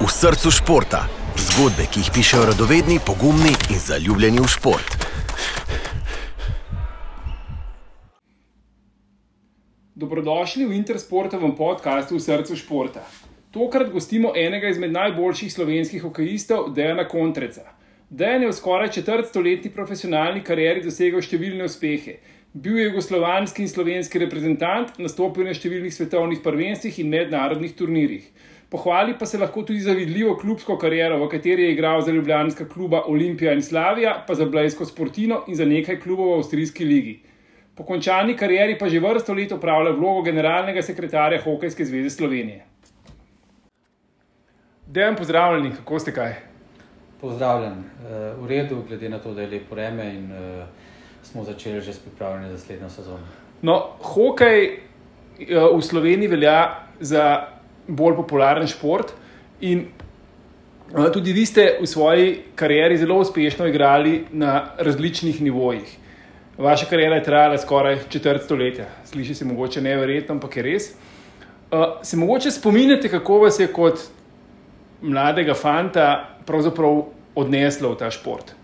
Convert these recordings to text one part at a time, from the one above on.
v srcu športa. Zgodbe, ki jih pišejo radovedni, pogumni in zaljubljeni v šport. Dobrodošli v Intersportovem podkastu v srcu športa. Tokrat gostimo enega izmed najboljših slovenskih hokejistov, Dejana Kontreca. Dejan je v skoraj četrtstoletni profesionalni karieri dosegel številne uspehe. Bil je jugoslovanski in slovenski reprezentant, nastopil na številnih svetovnih prvenstvih in mednarodnih turnirjih. Pohvali pa se lahko tudi za vidljivo klubsko kariero, v kateri je igral za ljubljanska kluba Olimpija in Slavija, pa za Blejsko Sportino in za nekaj klubov v Avstrijski ligi. Po končani karieri pa že vrsto let upravlja vlogo generalnega sekretarja Hokejske zveze Slovenije. Dejan, pozdravljeni, kako ste kaj? Pozdravljen, uh, v redu, glede na to, da je lepo vreme in uh, smo začeli že s pripravljanjem za naslednjo sezono. No, hokej uh, v Sloveniji velja za bolj popularen šport. In uh, tudi vi ste v svoji karieri zelo uspešno igrali na različnih nivojih. Vaša kariera je trajala skoraj četrt stoletja, sliši se mogoče neverjetno, ampak je res. Uh, se mogoče spominjate, kako vas je kot mladega fanta pravzaprav odneslo v ta šport?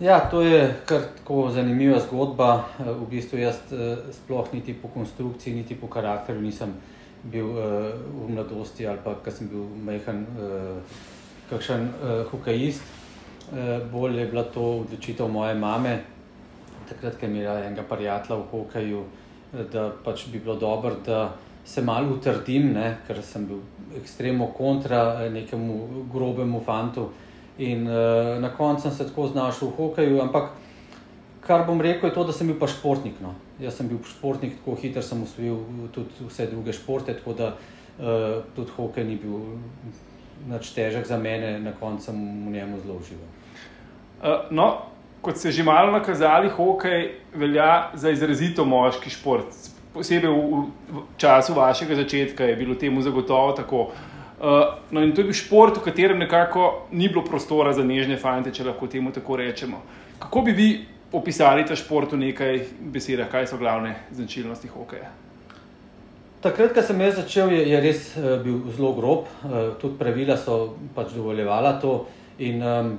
Ja, to je kar tako zanimiva zgodba. V bistvu jaz sploh niti po konstrukciji, niti po karakteru nisem bil uh, v mladosti ali pa ko sem bil majhen, uh, kakšen uh, hokejist. Uh, bolj je bila to odločitev moje mame, takrat, ko je imela enega prijatelja v hokeju, da pač bi bilo dobro, da se malo utrdim, ne, ker sem bil ekstremno kontra nekemu grobemu fantu. In uh, na koncu sem se tako znašel v hokeju, ampak kar bom rekel, je to, da sem bil pa športnik. No. Jaz sem bil športnik, tako hiter sem usvojil tudi vse druge športe, tako da uh, tudi hokej ni bil nič težek za mene, na koncu sem v njemu zelo užival. Uh, no, kot ste že malo nakazali, hokej velja za izrazito moški šport. Posebej v, v času vašega začetka je bilo temu zagotovo tako. Uh, no, in to je bil šport, v katerem nekako ni bilo prostora za nežne fante, če lahko temu tako rečemo. Kako bi vi opisali ta šport v nekaj besedah, kaj so glavne značilnosti hokeja? Takrat, ko sem jaz začel, je, je res uh, bil zelo grob, uh, tudi pravila so pač dovoljevala to. In, um,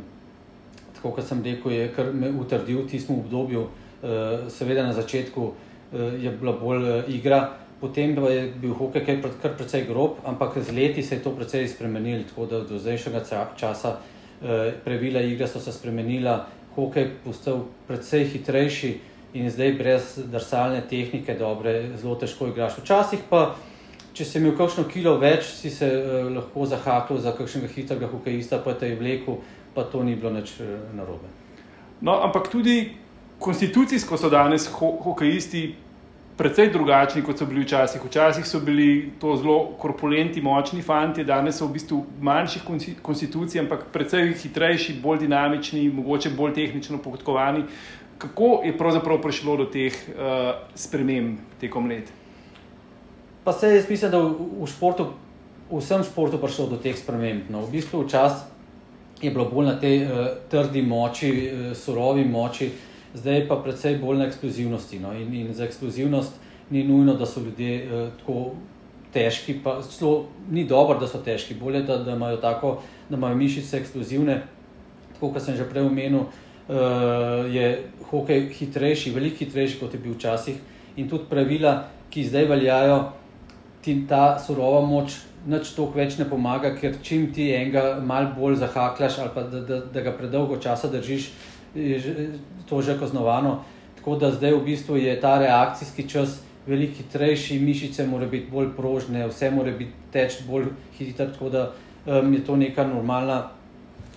tako kot sem rekel, je kar me utrdil v tistem obdobju. Uh, seveda na začetku uh, je bila bolj uh, igra, potem pa je bil hokej kar, kar precej grob, ampak z leti se je to precej spremenilo. Tako da do zdajšnjega časa uh, pravila igre so se spremenila, hokej postal precej hitrejši in zdaj brez drsalne tehnike dobre, zelo težko igraš. Včasih pa, če si imel kakšno kilo več, si se uh, lahko zahakal za kakšnega hitrega hokejista, pa te je vlekel, pa to ni bilo nič uh, narobe. No, ampak tudi konstitucijsko so danes ho hokejisti precej drugačni, kot so bili včasih. Včasih so bili to zelo korpulentni, močni fanti, danes so v bistvu manjših konstitucij, ampak precej hitrejši, bolj dinamični, mogoče bolj tehnično pohodkovani. Kako je pravzaprav prišlo do teh uh, sprememb tekom let? Pa se jaz mislim, da v, v športu, v vsem športu prišlo do teh sprememb. No, v bistvu včasih je bilo bolj na tej uh, trdi moči, uh, surovi moči, uh, zdaj pa predvsej bolj na eksplozivnosti. No? In, in za eksplozivnost ni nujno, da so ljudje uh, tako težki, pa celo ni dobro, da so težki, bolje da, da imajo tako, da imajo mišice eksplozivne. Tako kot sem že prej omenil, uh, je hokej hitrejši, veliko hitrejši kot je bil včasih. In tudi pravila, ki zdaj veljajo, ti ta surova moč. Noč toliko več ne pomaga, ker čim ti enega malo bolj zahaklaš, ali pa da, da, da ga predolgo časa držiš, to že kaznovano. Tako da zdaj v bistvu je ta reakcijski čas veliko hitrejši, mišice morajo biti bolj prožne, vse mora biti teč bolj hitro. Tako da um, je to nekaj normalna,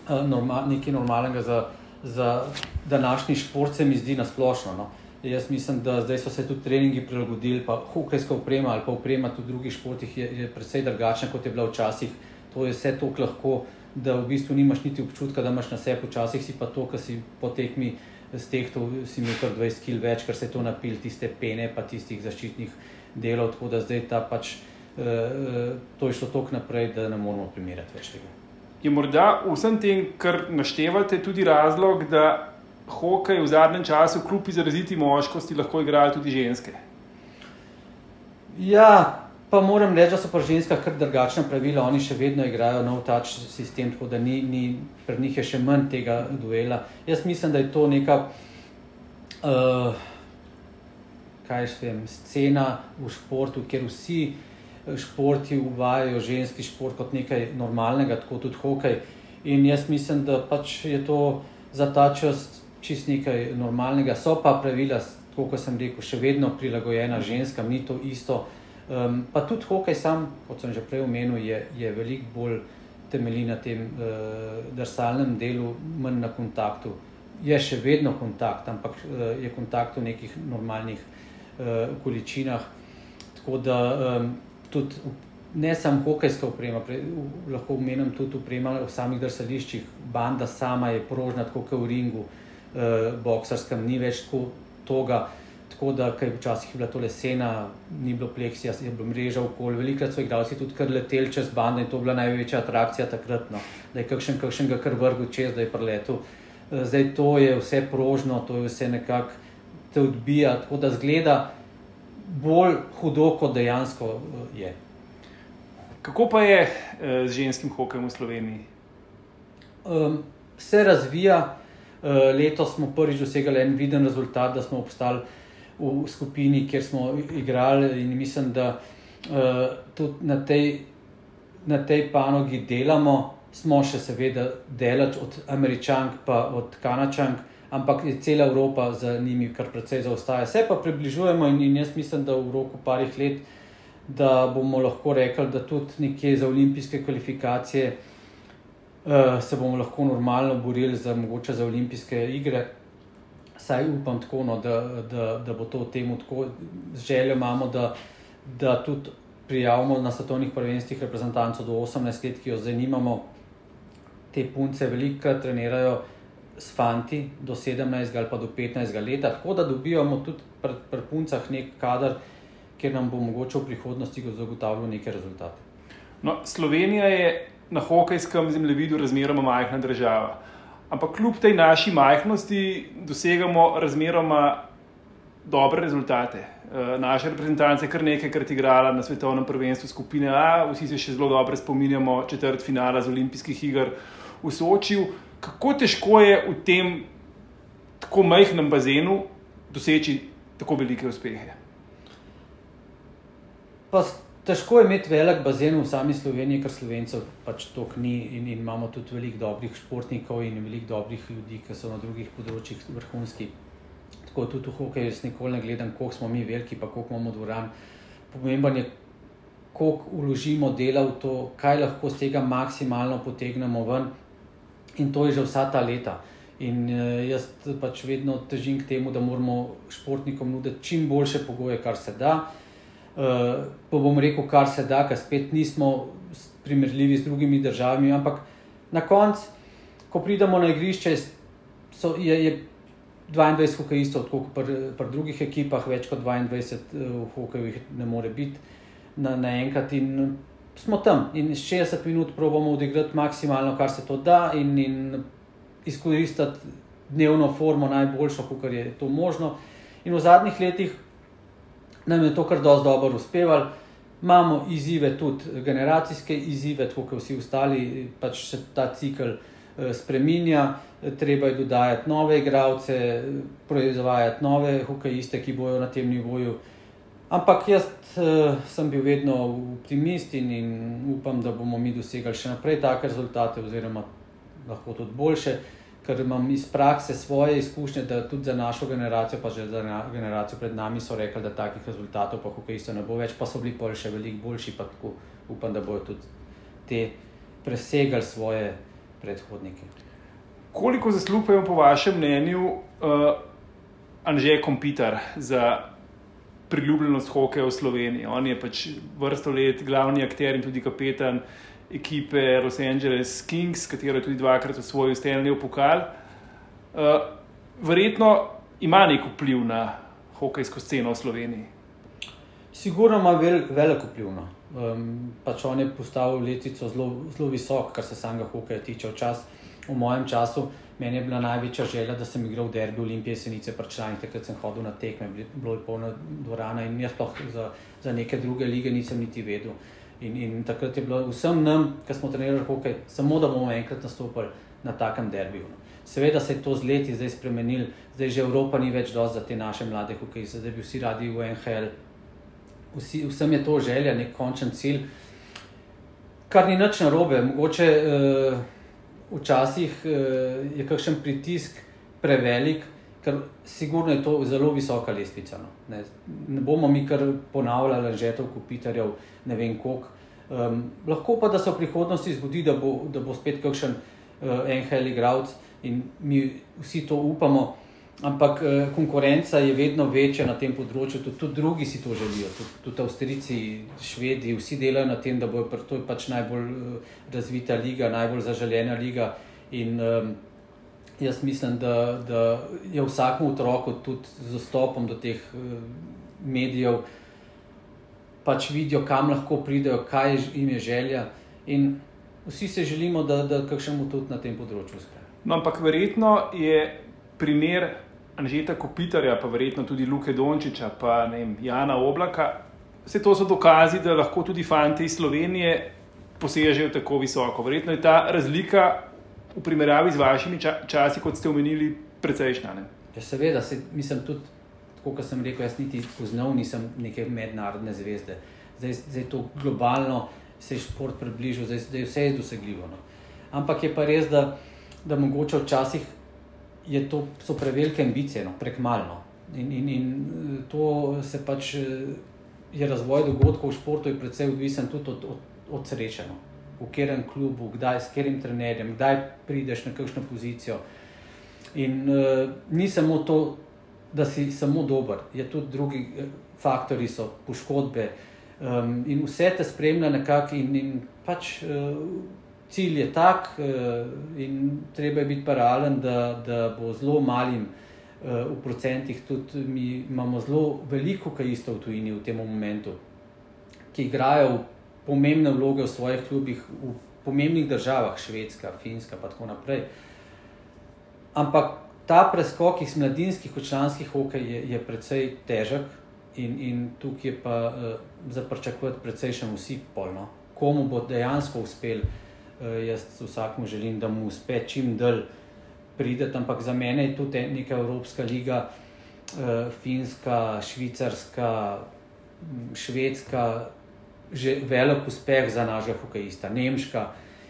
normal, nekaj normalnega za, za današnji šport, se mi zdi na splošno. No. Jaz mislim, da zdaj so se tudi treningi prilagodili, pa hokejska oprema ali pa oprema tudi v drugih športih je, je precej drugačna, kot je bila včasih. To je vse tako lahko da v bistvu nimaš niti občutka, da imaš na sebi, včasih si pa to, kar si po tekmi z tehto, si imel kar 20 kg več, ker se je to napil, tiste pene, pa tistih zaščitnih delov, tako da zdaj ta pač, uh, to je šlo tako naprej, da ne moramo primerjati več tega. Je morda vsem tem, kar naštevate, tudi razlog, da hokej v zadnjem času, kljub izraziti moškosti, lahko igrajo tudi ženske? Ja, Pa moram reči, da so pa ženska kar drugačna pravila, oni še vedno igrajo nov tač sistem, tako da ni, ni, pred njih je še manj tega duela. Jaz mislim, da je to neka, uh, kaj še vem, scena v športu, kjer vsi športi uvajajo ženski šport kot nekaj normalnega, tako tudi hokej. In jaz mislim, da pač je to za ta čas čist nekaj normalnega. So pa pravila, kot sem rekel, še vedno prilagojena ženskam, ni to isto. Um, pa tudi hokej, sam, kot sem že prej omenil, je, je veliko bolj temelji na tem uh, drsalnem delu, manj na kontaktu. Je še vedno kontakt, ampak uh, je kontakt v nekih normalnih uh, količinah. Tako da um, tudi ne samo hokejska oprema, pre, v, lahko omenim tudi oprema v samih drsališčih, banda sama je prožna, tako kot v ringu, uh, boksarskem, ni več tako toga. Tako da, je včasih bila to lesena, ni bilo pleksija, je bilo mreža okoli. Velikrat so igralci tudi kar leteli čez bando in to je bila največja atrakcija takrat, no. da je kakšen, kakšen ga kar vrgel čez, da je preletel. Eh, zdaj to je vse prožno, to je vse nekako te odbija, tako da zgleda bolj hudo, kot dejansko eh, je. Kako pa je eh, z ženskim hokejem v Sloveniji? Um, se razvija, uh, letos smo prvič dosegli en viden rezultat, da smo obstali v skupini, kjer smo igrali, in mislim, da uh, tudi na tej, na tej panogi delamo. Smo še seveda delač od Američank, pa od Kanačank, ampak cela Evropa za njimi kar precej zaostaja. Se pa približujemo in, in jaz mislim, da v roku parih let, da bomo lahko rekli, da tudi nekje za olimpijske kvalifikacije uh, se bomo lahko normalno borili za mogoče za olimpijske igre vsaj upam, tako, no, da, da, da bo to temu tako. Željo imamo, da, da tudi prijavimo na svetovnih prvenstvih reprezentantov do 18 let, ki jo zanimamo. Te punce veliko trenirajo s fanti do 17 ali pa do 15 let, tako da dobivamo tudi pri, pri puncah nek kader, kjer nam bo mogoče v prihodnosti zagotavljal neke rezultate. No, Slovenija je na hokejskem zemljevidu razmeroma majhna država. Ampak kljub tej naši majhnosti dosegamo razmeroma dobre rezultate. Eh, naša reprezentanca je kar nekajkrat igrala na svetovnem prvenstvu skupine A, vsi se še zelo dobro spominjamo četrt finala z olimpijskih iger v Sočiju. Kako težko je v tem tako majhnem bazenu doseči tako velike uspehe? Pa Težko je imeti velik bazen v sami Sloveniji, ker slovencev pač toliko ni in, in imamo tudi veliko dobrih športnikov in veliko dobrih ljudi, ki so na drugih področjih vrhunski. Tako tudi v hokeju jaz nikoli ne gledam, koliko smo mi veliki, pa koliko imamo dvoran. Pomemben je, koliko uložimo dela v to, kaj lahko z tega maksimalno potegnemo ven in to je že vsa ta leta. In eh, jaz pač vedno težim k temu, da moramo športnikom nuditi čim boljše pogoje, kar se da. Uh, pa bom rekel, kar se da, ker spet nismo primerljivi z drugimi državami. Ampak na koncu, ko pridemo na igrišče, so, je, je 22 hokejistov, kot pri, pri drugih ekipah, več kot 22 uh, eh, hokejih ne more biti na, naenkrat. In smo tam in 60 minut pravimo odigrati maksimalno, kar se to da, in, in izkoristiti dnevno formo najboljšo, kar je to možno. In v zadnjih letih nam je to kar dosti dobro uspevalo. Imamo izzive, tudi generacijske izzive, tako kot vsi ostali, pač se ta cikl eh, spremenja, treba je dodajati nove igralce, proizvajati nove hokejiste, ki bojo na tem nivoju. Ampak jaz uh, sem bil vedno optimist in, in upam, da bomo mi dosegli še naprej take rezultate, oziroma lahko tudi boljše. Uh, ker imam iz prakse svoje izkušnje, da tudi za našo generacijo, pa že za generacijo pred nami, so rekli, da takih rezultatov, pa kako isto ne bo več, pa so bili pa še veliko boljši, pa tako upam, da bodo tudi te presegali svoje predhodnike. Koliko je po vašem mnenju uh, Anžej Kompitar za priljubljenost hokeja v Sloveniji? On je pač vrsto let glavni akter in tudi kapetan ekipe Los Angeles Kings, katero je tudi dvakrat osvojil Stanley pokal. Uh, verjetno ima nek vpliv na hokejsko sceno v Sloveniji. Sigurno ima vel, veliko vpliv. No. Um, pač on je postavil letico zelo, visoko, kar se samega hokeja tiče. Včasih v mojem času. Meni je bila največja želja, da sem igral v derbi Olimpije, Senice, Prčani, takrat sem hodil na tekme, bilo je polno dvorana in jaz sploh za, za neke druge lige nisem niti vedel. In, in takrat je bilo vsem nam, ki smo trenirali hokej, samo da bomo enkrat nastopili na takem derbiju. Seveda se je to z leti zdaj spremenilo, zdaj že Evropa ni več dovolj za te naše mlade hokejiste, zdaj bi vsi radi v NHL. Vsi, vsem je to želja, nek končen cilj, kar ni nič narobe. Mogoče uh, včasih uh, je kakšen pritisk prevelik, ker sigurno je to zelo visoka lestvica. No. Ne, ne bomo mi kar ponavljali žetov, kupitarjev, ne vem koliko. Um, lahko pa da se v prihodnosti zgodi, da bo, da bo spet kakšen uh, NHL igralec in mi vsi to upamo. Ampak uh, konkurenca je vedno večja na tem področju, tudi, tudi drugi si to želijo, tudi, tudi Avstrijci, Švedi, vsi delajo na tem, da bo to pač najbolj uh, razvita liga, najbolj zaželjena liga. In, um, jaz mislim, da, da je vsakmu otroku tudi z dostopom do teh uh, medijev, pač vidijo, kam lahko pridejo, kaj jim je želja. In vsi se želimo, da, da kakšnemu tudi na tem področju uspe. No, ampak verjetno je primer Anžeta Kopitarja, pa verjetno tudi Luke Dončiča, pa vem, Jana Oblaka. Vse to so dokazi, da lahko tudi fanti iz Slovenije posežejo tako visoko. Verjetno je ta razlika v primerjavi z vašimi ča časi, kot ste omenili, precejšnja. Ne? Ja, seveda, se, mislim tudi, kot sem rekel, jaz niti poznal nisem neke mednarodne zvezde. Zdaj, zdaj to globalno se je šport približal, zdaj, zdaj vse je dosegljivo. No. Ampak je pa res, da, da mogoče včasih to, so prevelike ambicije, no, prekmalno. In, in, in to se pač je razvoj dogodkov v športu, je predvsej odvisen tudi od, od, od sreče. No v katerem klubu, kdaj, s katerim trenerjem, kdaj prideš na kakšno pozicijo. In uh, ni samo to, da si samo dober, je tudi drugi eh, faktori, so poškodbe. Um, in vse te spremlja nekako, in, in pač uh, cilj je tak, uh, in treba je biti paralen, da, da bo zelo malim. V procentih tudi mi imamo zelo veliko kajistov v tujini v tem momentu, ki igrajo v pomembne vloge v svojih klubih, v pomembnih državah, Švedska, Finska in tako naprej. Ampak ta preskok iz mladinskih v članskih hokej je, je precej težek in, in tukaj je pa uh, za pričakovati precej še vsi polno. Komu bo dejansko uspel, uh, jaz vsakmu želim, da mu uspe čim dlje prideti, ampak za mene je tudi neka Evropska liga, uh, Finska, Švicarska, Švedska, že velik uspeh za našega hokejista, Nemška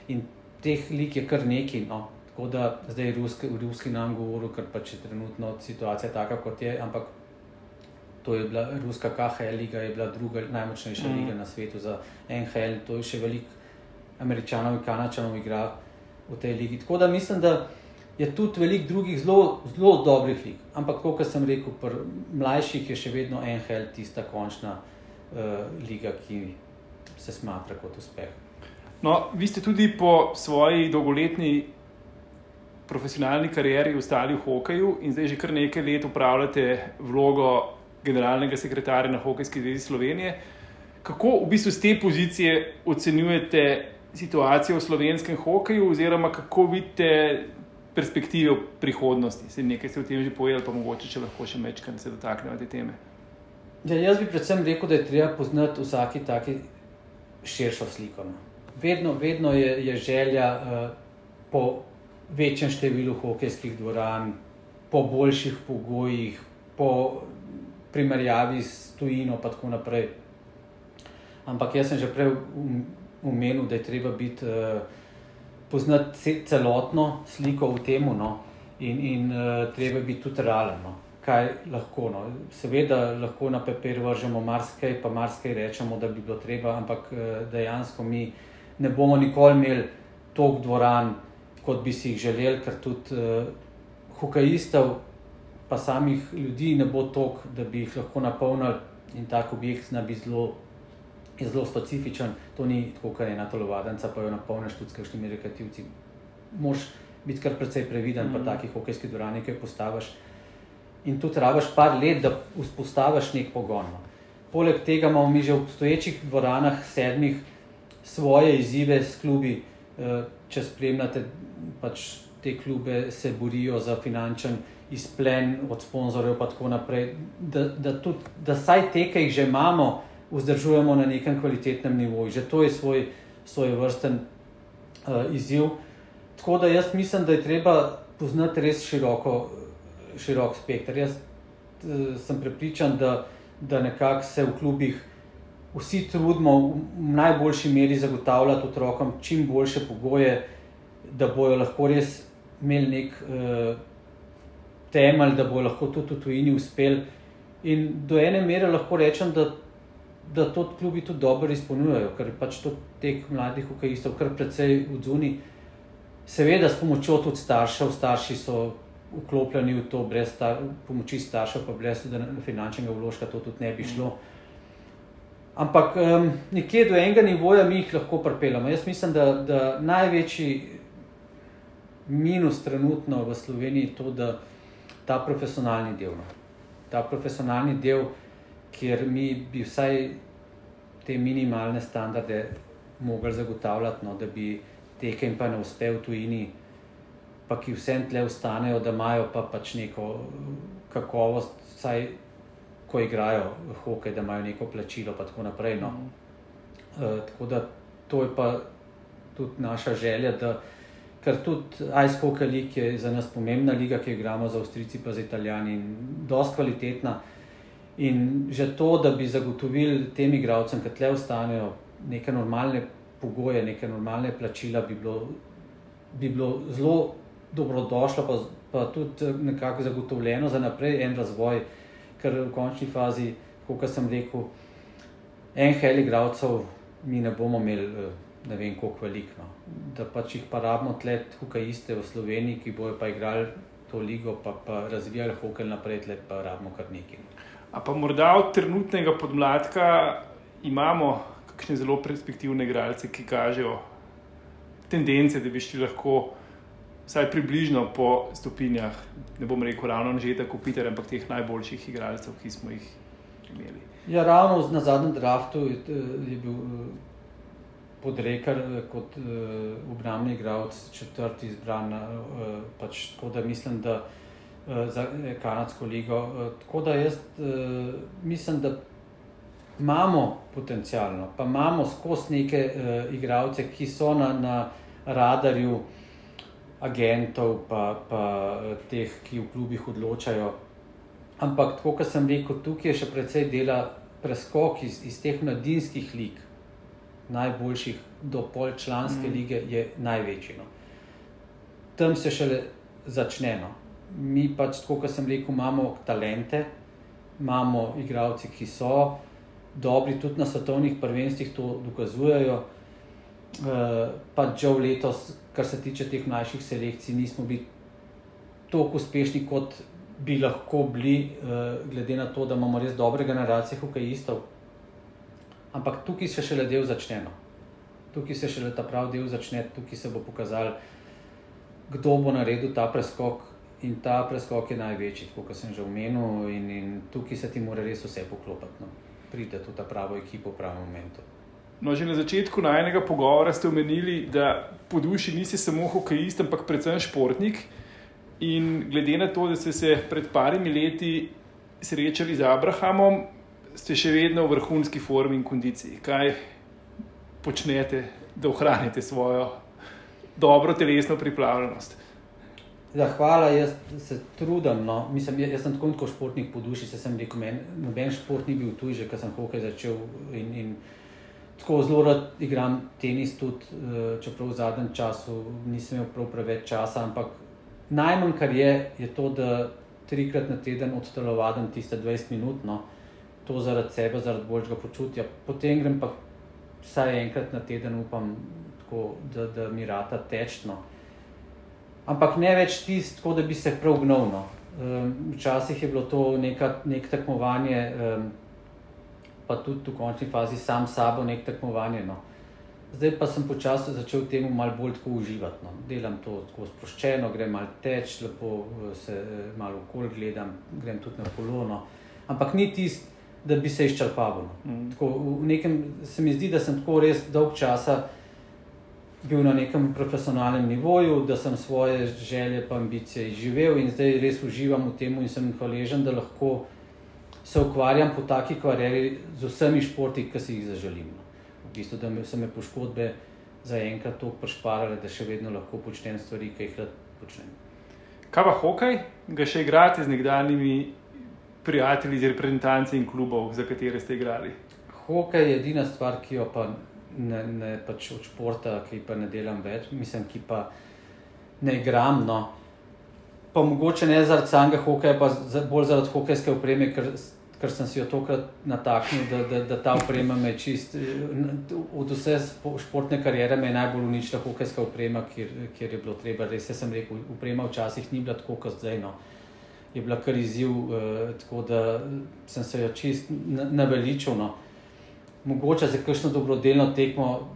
in teh lik je kar nekaj. No. Tako da zdaj ruski, ruski nam govorijo, ker pač je trenutno situacija taka, kot je. Ampak to je bila ruska KHL liga, je bila druga najmočnejša mm. liga na svetu za NHL. To je še veliko američanov in kanačanov igra v tej ligi. Tako da mislim, da je tudi veliko drugih zelo, zelo dobrih lig. Ampak, kot sem rekel, pri mlajših je še vedno NHL tista končna uh, liga, ki se smatra kot uspeh. No, vi ste tudi po svoji dolgoletni profesionalni karieri ostali v hokeju in zdaj že kar nekaj let upravljate vlogo generalnega sekretarja na Hokejski zvezi Slovenije. Kako v bistvu z te pozicije ocenjujete situacijo v slovenskem hokeju, oziroma kako vidite perspektive v prihodnosti? Se nekaj ste o tem že povedali, pa mogoče če lahko še večkrat se dotaknemo te teme. Ja, jaz bi predvsem rekel, da je treba poznati vsaki taki širšo sliko. No. Vedno, vedno je, je želja uh, po večjem številu hokejskih dvoran, po boljših pogojih, po primerjavi s tujino, in tako naprej. Ampak jaz sem že prej omenil, da je treba biti, uh, poznati celotno sliko v tem, no, in, in uh, treba biti tudi realen. No kaj lahko. No. Seveda lahko na papir vržemo marsikaj, pa marsikaj rečemo, da bi bilo treba, ampak eh, dejansko mi ne bomo nikoli imeli toliko dvoran, kot bi si jih želeli, ker tudi uh, hokejistov, pa samih ljudi ne bo toliko, da bi jih lahko napolnili in tak objekt zna biti zelo. Je zelo specifičen, to ni tako, kot je ena telovadnica, pa jo napolniš tudi s kakšnimi rekativci. Moš biti kar precej previden, mm -hmm. pa takih hokejskih dvoran, ki jih postaviš in tudi rabiš par let, da vzpostaviš nek pogon. No. Poleg tega imamo mi že v obstoječih dvoranah, sedmih, svoje izzive s klubi. Eh, če spremljate pač te klube se borijo za finančen izplen od sponzorjev, in tako naprej. Da, da, tudi, da saj te, ki jih že imamo, vzdržujemo na nekem kvalitetnem nivoju. Že to je svoj, svoj vrsten uh, izziv. Tako da jaz mislim, da je treba poznati res široko, širok spekter. Jaz uh, sem prepričan, da, da nekako se v klubih vsi trudimo v najboljši meri zagotavljati otrokom čim boljše pogoje, da bojo lahko res imeli nek uh, temelj, da bojo lahko tudi v tujini uspeli. In do ene mere lahko rečem, da, da to klubi tudi dobro izpolnjujejo, ker pač to teh mladih hokejistov kar precej odzuni. Seveda, s pomočjo tudi staršev, starši so vklopljeni v to, brez star pomoči staršev, pa brez finančnega vložka, to tudi ne bi šlo. Ampak um, nekje do enega nivoja mi jih lahko pripeljemo. Jaz mislim, da, da največji minus trenutno v Sloveniji je to, da ta profesionalni del. No. Ta profesionalni del, kjer mi bi vsaj te minimalne standarde mogli zagotavljati, no, da bi te, ki jim pa ne uspe v tujini, pa ki vsem tle ostanejo, da imajo pa pač neko kakovost, vsaj ko igrajo hokej, da imajo neko plačilo, pa tako naprej. No. Uh, tako da to je pa tudi naša želja, da ker tudi Ice Hockey League je za nas pomembna liga, ki jo igramo za Avstrijci, pa za Italijani in dosti kvalitetna. In že to, da bi zagotovili tem igravcem, ki tle ostanejo, neke normalne pogoje, neke normalne plačila, bi bilo, bi bilo zelo dobrodošlo, pa, pa tudi nekako zagotovljeno za naprej en razvoj, ker v končni fazi, kot sem rekel, en heli igravcev mi ne bomo imeli. Ne vem, koliko veliko. No. Da pač jih pa rabimo tle, tukaj iste v Sloveniji, ki bojo pa igrali to ligo, pa, pa razvijali hokej naprej, tle pa rabimo kar nekaj. A pa morda od trenutnega podmladka imamo kakšne zelo perspektivne igralce, ki kažejo tendence, da bi šli lahko vsaj približno po stopinjah, ne bom rekel ravno že tako Peter, ampak teh najboljših igralcev, ki smo jih imeli. Ja, ravno na zadnjem draftu je, je bil podrekar kot uh, obrambni igralec, četrti izbran. Uh, pač, tako da mislim, da uh, za kanadsko ligo. Uh, tako da jaz uh, mislim, da imamo potencialno, pa imamo skozi neke uh, igralce, ki so na, na radarju agentov, pa, pa teh, ki v klubih odločajo. Ampak, tako kot sem rekel, tukaj je še precej dela preskok iz, iz teh mladinskih lig najboljših do pol članske mm. lige je največji. No. Tam se šele začne. No. Mi pač, kot sem rekel, imamo talente, imamo igralce, ki so dobri, tudi na svetovnih prvenstvih to dokazujejo. Uh, pa že v letos, kar se tiče teh mlajših selekcij, nismo bili tako uspešni, kot bi lahko bili, uh, glede na to, da imamo res dobre generacije hokejistov. Ampak tukaj se šele del začne. Tukaj se šele ta pravi del začne, tukaj se bo pokazal, kdo bo naredil ta preskok. In ta preskok je največji, kot sem že omenil, in, in tukaj se ti mora res vse poklopiti. No. Pride tudi ta pravo ekipo v pravem momentu. No, že na začetku najnega pogovora ste omenili, da po duši nisi samo hokejist, ampak predvsem športnik. In glede na to, da ste se pred parimi leti srečali z Abrahamom, ste še vedno v vrhunski formi in kondiciji. Kaj počnete, da ohranite svojo dobro telesno pripravljenost? Ja, hvala, jaz se trudim. No. Mislim, jaz sem tako kot športnik po duši, se sem rekel, men, noben šport ni bil tu, že ko sem hokej začel. In, in tako zelo rad igram tenis, tudi eh, čeprav v zadnjem času nisem imel prav preveč časa. Ampak najmanj, kar je, je to, da trikrat na teden odtelovadim tiste 20 minut. No to zaradi sebe, zaradi boljšega počutja. Potem grem pa vsaj enkrat na teden, upam, tako, da, da mi rata tečno. Ampak ne več tisto, da bi se prav gnovno. Um, včasih je bilo to neka, nek tekmovanje, um, pa tudi v končni fazi sam sabo nek tekmovanje. No. Zdaj pa sem počasi začel temu malo bolj tako uživati. No. Delam to tako sproščeno, grem malo teč, lepo se malo okol gledam, grem tudi na polono. Ampak ni tisto, da bi se izčrpal. Mm. Tako, nekem, se mi zdi, da sem tako res dolg časa bil na nekem profesionalnem nivoju, da sem svoje želje in ambicije izživel in zdaj res uživam v tem in sem hvaležen, da lahko se ukvarjam po taki karieri z vsemi športi, ki si jih zaželim. V bistvu, da so me poškodbe zaenkrat tako prešparale, da še vedno lahko počnem stvari, ki jih rad počnem. Kaj pa hokej, ga še igrate z nekdanjimi prijatelji iz reprezentanci in klubov, za katere ste igrali? Hokej je edina stvar, ki jo pa ne, ne pač od športa, ki pa ne delam več, mislim, ki pa ne igram. No. Pa mogoče ne zaradi samega hokeja, pa bolj zaradi hokejske opreme, ker, ker sem si jo tokrat nataknil, da, da, da ta oprema me čist. Od vse športne kariere me je najbolj uničila hokejska oprema, kjer, kjer je bilo treba. Res sem rekel, oprema včasih ni bila tako kot zdaj. No. Je bila kar izziv, eh, tako da sem se jo čist naveličil. No mogoče za kakšno dobrodelno tekmo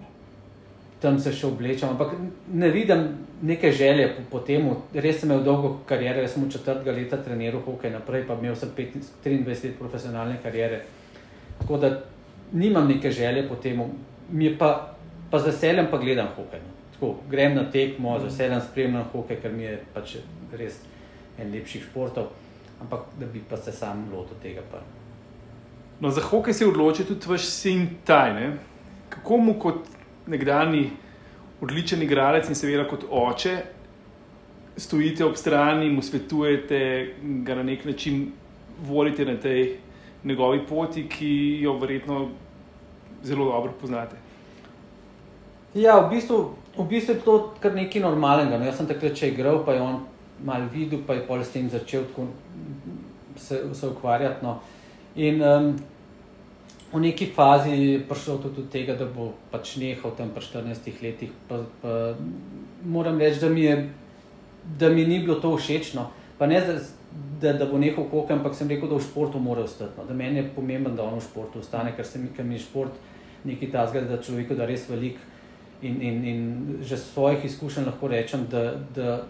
tam se še oblečem, ampak ne vidim neke želje po, po tem. Res sem imel dolgo kariero, jaz sem v četrtega leta treniral hokej naprej, pa imel sem 15, 23 let profesionalne kariere. Tako da nimam neke želje po tem, mi pa, pa z veseljem pa gledam hokej. No. Tako, grem na tekmo, z veseljem spremljam hokej, ker mi je pač res en lepših športov, ampak da bi pa se sam lotil tega. Pa. No, za hokej se je odločil tudi vaš sin Tajne. Kako mu kot nekdani odličen igralec in seveda kot oče stojite ob strani, mu svetujete, ga na nek način volite na tej njegovi poti, ki jo verjetno zelo dobro poznate. Ja, v bistvu, v bistvu je to kar nekaj normalnega. No, jaz sem takrat če igral, pa je on mal videl, pa je pol s tem začel se, se ukvarjati. No. In um, v neki fazi prišel tudi do tega, da bo pač nehal tam pri 14 letih. Pa, pa, moram reči, da mi, je, da mi ni bilo to všeč. No. Ne, da, da bo nehal hokej, ampak sem rekel, da v športu mora ostati. No. Da meni je pomembno, da on v športu ostane, ker se mi, je šport nekaj tazga, da človeku da res velik. In, in, in že z svojih izkušenj lahko rečem, da, da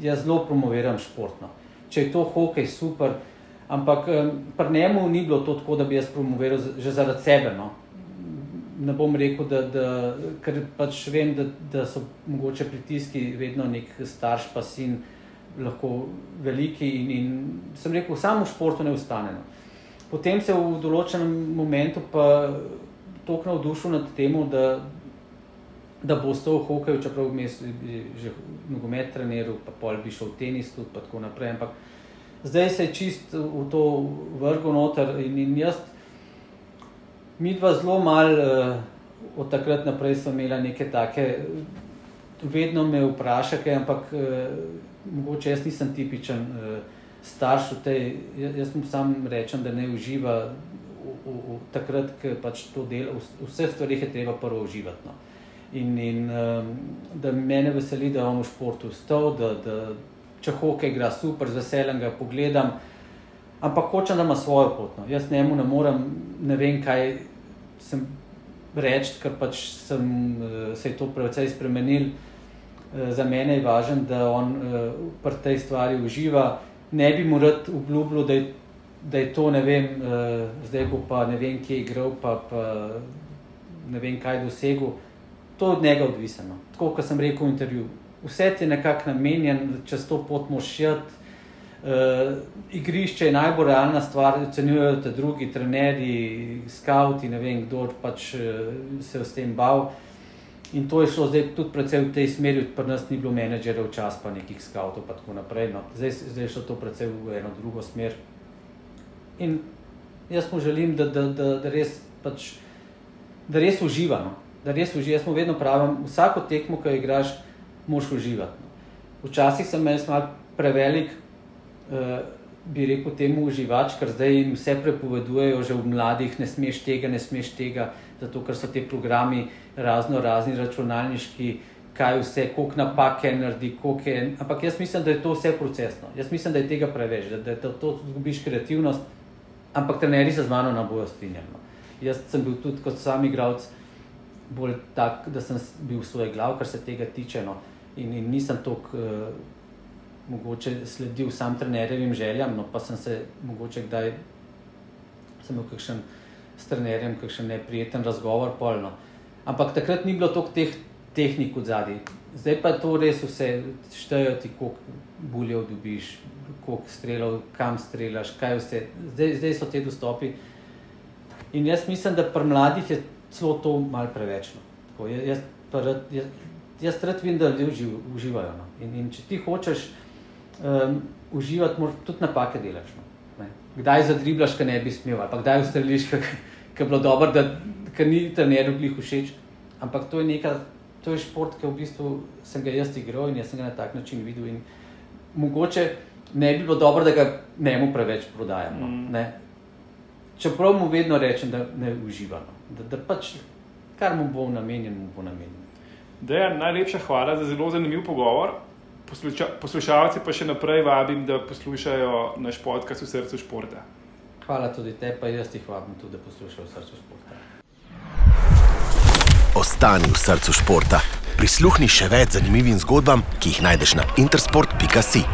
jaz zelo promoviram športno. Če je to hokej, super. Ampak pri njemu ni bilo to tako, da bi jaz promoviral že zaradi sebe. No. Ne bom rekel, da, da ker pač vem, da, da so mogoče pritiski vedno nek starš, pa sin, lahko veliki. In, in sem rekel, samo v športu ne ustane. No. Potem se v določenem momentu pa tako navdušil nad tem, da, da bo ostal v hokeju, čeprav bi že nogomet treniral, pa pol bi šel v tenis pa tako naprej. Ampak zdaj se je čist v to vrgo noter in, in jaz, mi dva zelo malo uh, od takrat naprej smo imeli neke take, vedno me vprašake, ampak uh, mogoče jaz nisem tipičen uh, starš v tej, jaz, jaz mu sam rečem, da ne uživa v, v, v takrat, ko pač to dela, v vseh stvarih je treba prvo uživati. No. In, in um, da me veseli, da je on v športu stal, da, da, če hoke igra super, z veseljem ga pogledam, ampak hočem, da ima svojo pot. No. Jaz njemu ne morem, ne vem, kaj sem reči, ker pač sem, eh, se je to precej spremenil. Eh, za mene je važno, da on eh, pri tej stvari uživa. Ne bi mu rad obljubil, da, da je to, ne vem, zdaj bo pa ne vem, kje je igral, pa, pa ne vem, kaj dosegel. To je od njega odvisno. No. Tako kot sem rekel v intervjuju, vse ti je nekako namenjen, čez to pot mošjati. Uh, igrišče je najbolj realna stvar, ocenjujejo te drugi, trenerji, skauti, ne vem kdo pač uh, se je s tem bal. In to je šlo zdaj tudi predvsej v tej smeri, pri nas ni bilo menedžerjev čas, pa nekih skautov in tako naprej. No. Zdaj, zdaj je šlo to predvsej v eno drugo smer. In jaz mu želim, da, da, da, da res, pač, da res uživa. No. Da res uživa. Jaz mu vedno pravim, vsako tekmo, ki jo igraš, moš uživati. Včasih sem jaz malo prevelik, uh, bi rekel, temu uživač, ker zdaj jim vse prepovedujejo, že v mladih, ne smeš tega, ne smeš tega, zato ker so ti programi razno razni računalniški. Kaj vse, koliko napake naredi, koliko je. Ampak jaz mislim, da je to vse procesno. Jaz mislim, da je tega preveč, da, da to, to zgubiš kreativnost. Ampak trenerji se z mano ne bojo strinjali. No. Jaz sem bil tudi kot sam igralec bolj tak, da sem bil v svoje glav, kar se tega tiče. No. In, in nisem tako uh, mogoče sledil sam trenerjevim željam, no pa sem se mogoče kdaj sem imel kakšen s trenerjem, kakšen neprijeten razgovor. Polno. Ampak takrat ni bilo toliko teh tehniko zadnji. Zdaj pa to res vse šteje, ti koliko buljev dobiš, koliko strelov, kam strelaš, kaj vse. Zdaj, zdaj so te dostopi. In jaz mislim, da pri mladih je celo to malo preveč. No. Tako, jaz, jaz, jaz, jaz rad vidim, da ljudje uživ, uživajo. No. In, in če ti hočeš um, uživati, moraš tudi napake delati. No. Ne. Kdaj zadriblaš, kaj ne bi smel, ali pa kdaj ustreliš, kaj je bilo dobro, da ni trenerju glih všeč. Ampak to je nekaj, to je šport, ki v bistvu sem ga jaz igral in jaz sem ga na tak način videl. In mogoče ne bi bilo dobro, da ga ne mu preveč prodajamo. Mm. Čeprav mu vedno rečem, da ne uživamo, da, da pač kar mu bo namenjen, mu bo namenjen. Dejan, najlepša hvala za zelo zanimiv pogovor. Posluša, poslušalci pa še naprej vabim, da poslušajo naš podcast v srcu športa. Hvala tudi te, pa jaz jih vabim tudi, da poslušajo v srcu športa. Ostani v srcu športa. Prisluhni še več zanimivim zgodbam, ki jih najdeš na intersport.si.